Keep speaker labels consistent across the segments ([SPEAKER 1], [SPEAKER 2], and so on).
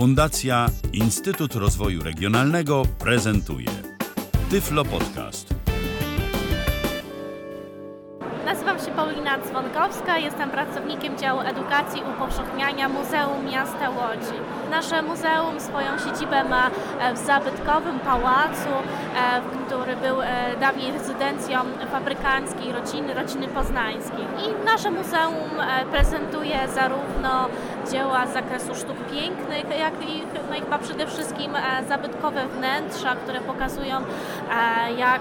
[SPEAKER 1] Fundacja Instytut Rozwoju Regionalnego prezentuje Tyflo Podcast.
[SPEAKER 2] Nazywam się Paulina Dzwonkowska, jestem pracownikiem działu edukacji i upowszechniania Muzeum Miasta Łodzi. Nasze muzeum swoją siedzibę ma e, w zabytkowym pałacu, e, który był e, dawniej rezydencją fabrykanckiej rodziny, rodziny poznańskiej. I nasze muzeum prezentuje zarówno dzieła z zakresu sztuk pięknych, jak i no chyba przede wszystkim zabytkowe wnętrza, które pokazują jak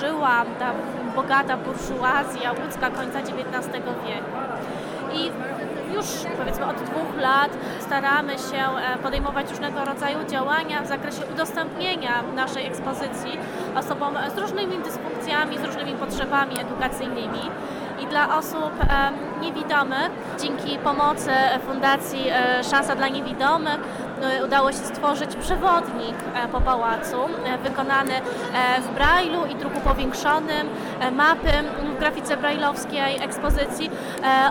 [SPEAKER 2] żyła ta bogata burżuazja łódzka końca XIX wieku. I już powiedzmy od dwóch lat staramy się e, podejmować różnego rodzaju działania w zakresie udostępnienia naszej ekspozycji osobom z różnymi dysfunkcjami, z różnymi potrzebami edukacyjnymi. Dla osób niewidomych, dzięki pomocy Fundacji e, Szansa dla Niewidomych, e, udało się stworzyć przewodnik po pałacu, wykonany w brailu i druku powiększonym, mapy w grafice brailleowskiej ekspozycji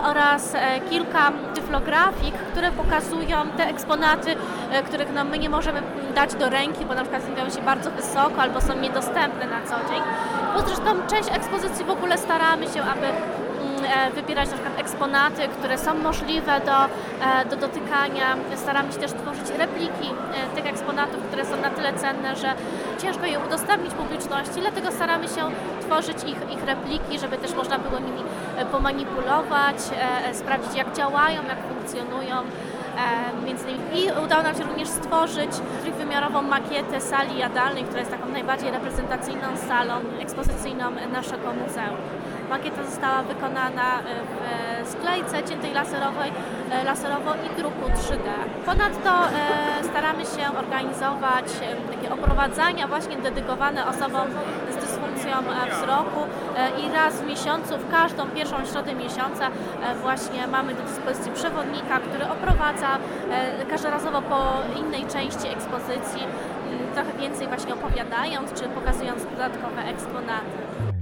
[SPEAKER 2] oraz kilka tyflografik, które pokazują te eksponaty, e, których no, my nie możemy dać do ręki, bo na przykład znajdują się bardzo wysoko albo są niedostępne na co dzień. Bo zresztą część ekspozycji w ogóle staramy się, aby E, wybierać na przykład eksponaty, które są możliwe do, e, do dotykania. Staramy się też tworzyć repliki e, tych eksponatów, które są na tyle cenne, że ciężko je udostępnić publiczności, dlatego staramy się tworzyć ich, ich repliki, żeby też można było nimi pomanipulować, sprawdzić jak działają, jak funkcjonują. Między innymi. I udało nam się również stworzyć trójwymiarową makietę sali jadalnej, która jest taką najbardziej reprezentacyjną salą ekspozycyjną naszego muzeum. Makieta została wykonana e, w sklejce ciętej laserowej, e, laserowo i druku 3D. Ponadto e, staramy się organizować takie oprowadzania właśnie dedykowane osobom z dysfunkcją wzroku i raz w miesiącu, w każdą pierwszą środę miesiąca właśnie mamy do dyspozycji przewodnika, który oprowadza każdorazowo po innej części ekspozycji, trochę więcej właśnie opowiadając czy pokazując dodatkowe eksponaty.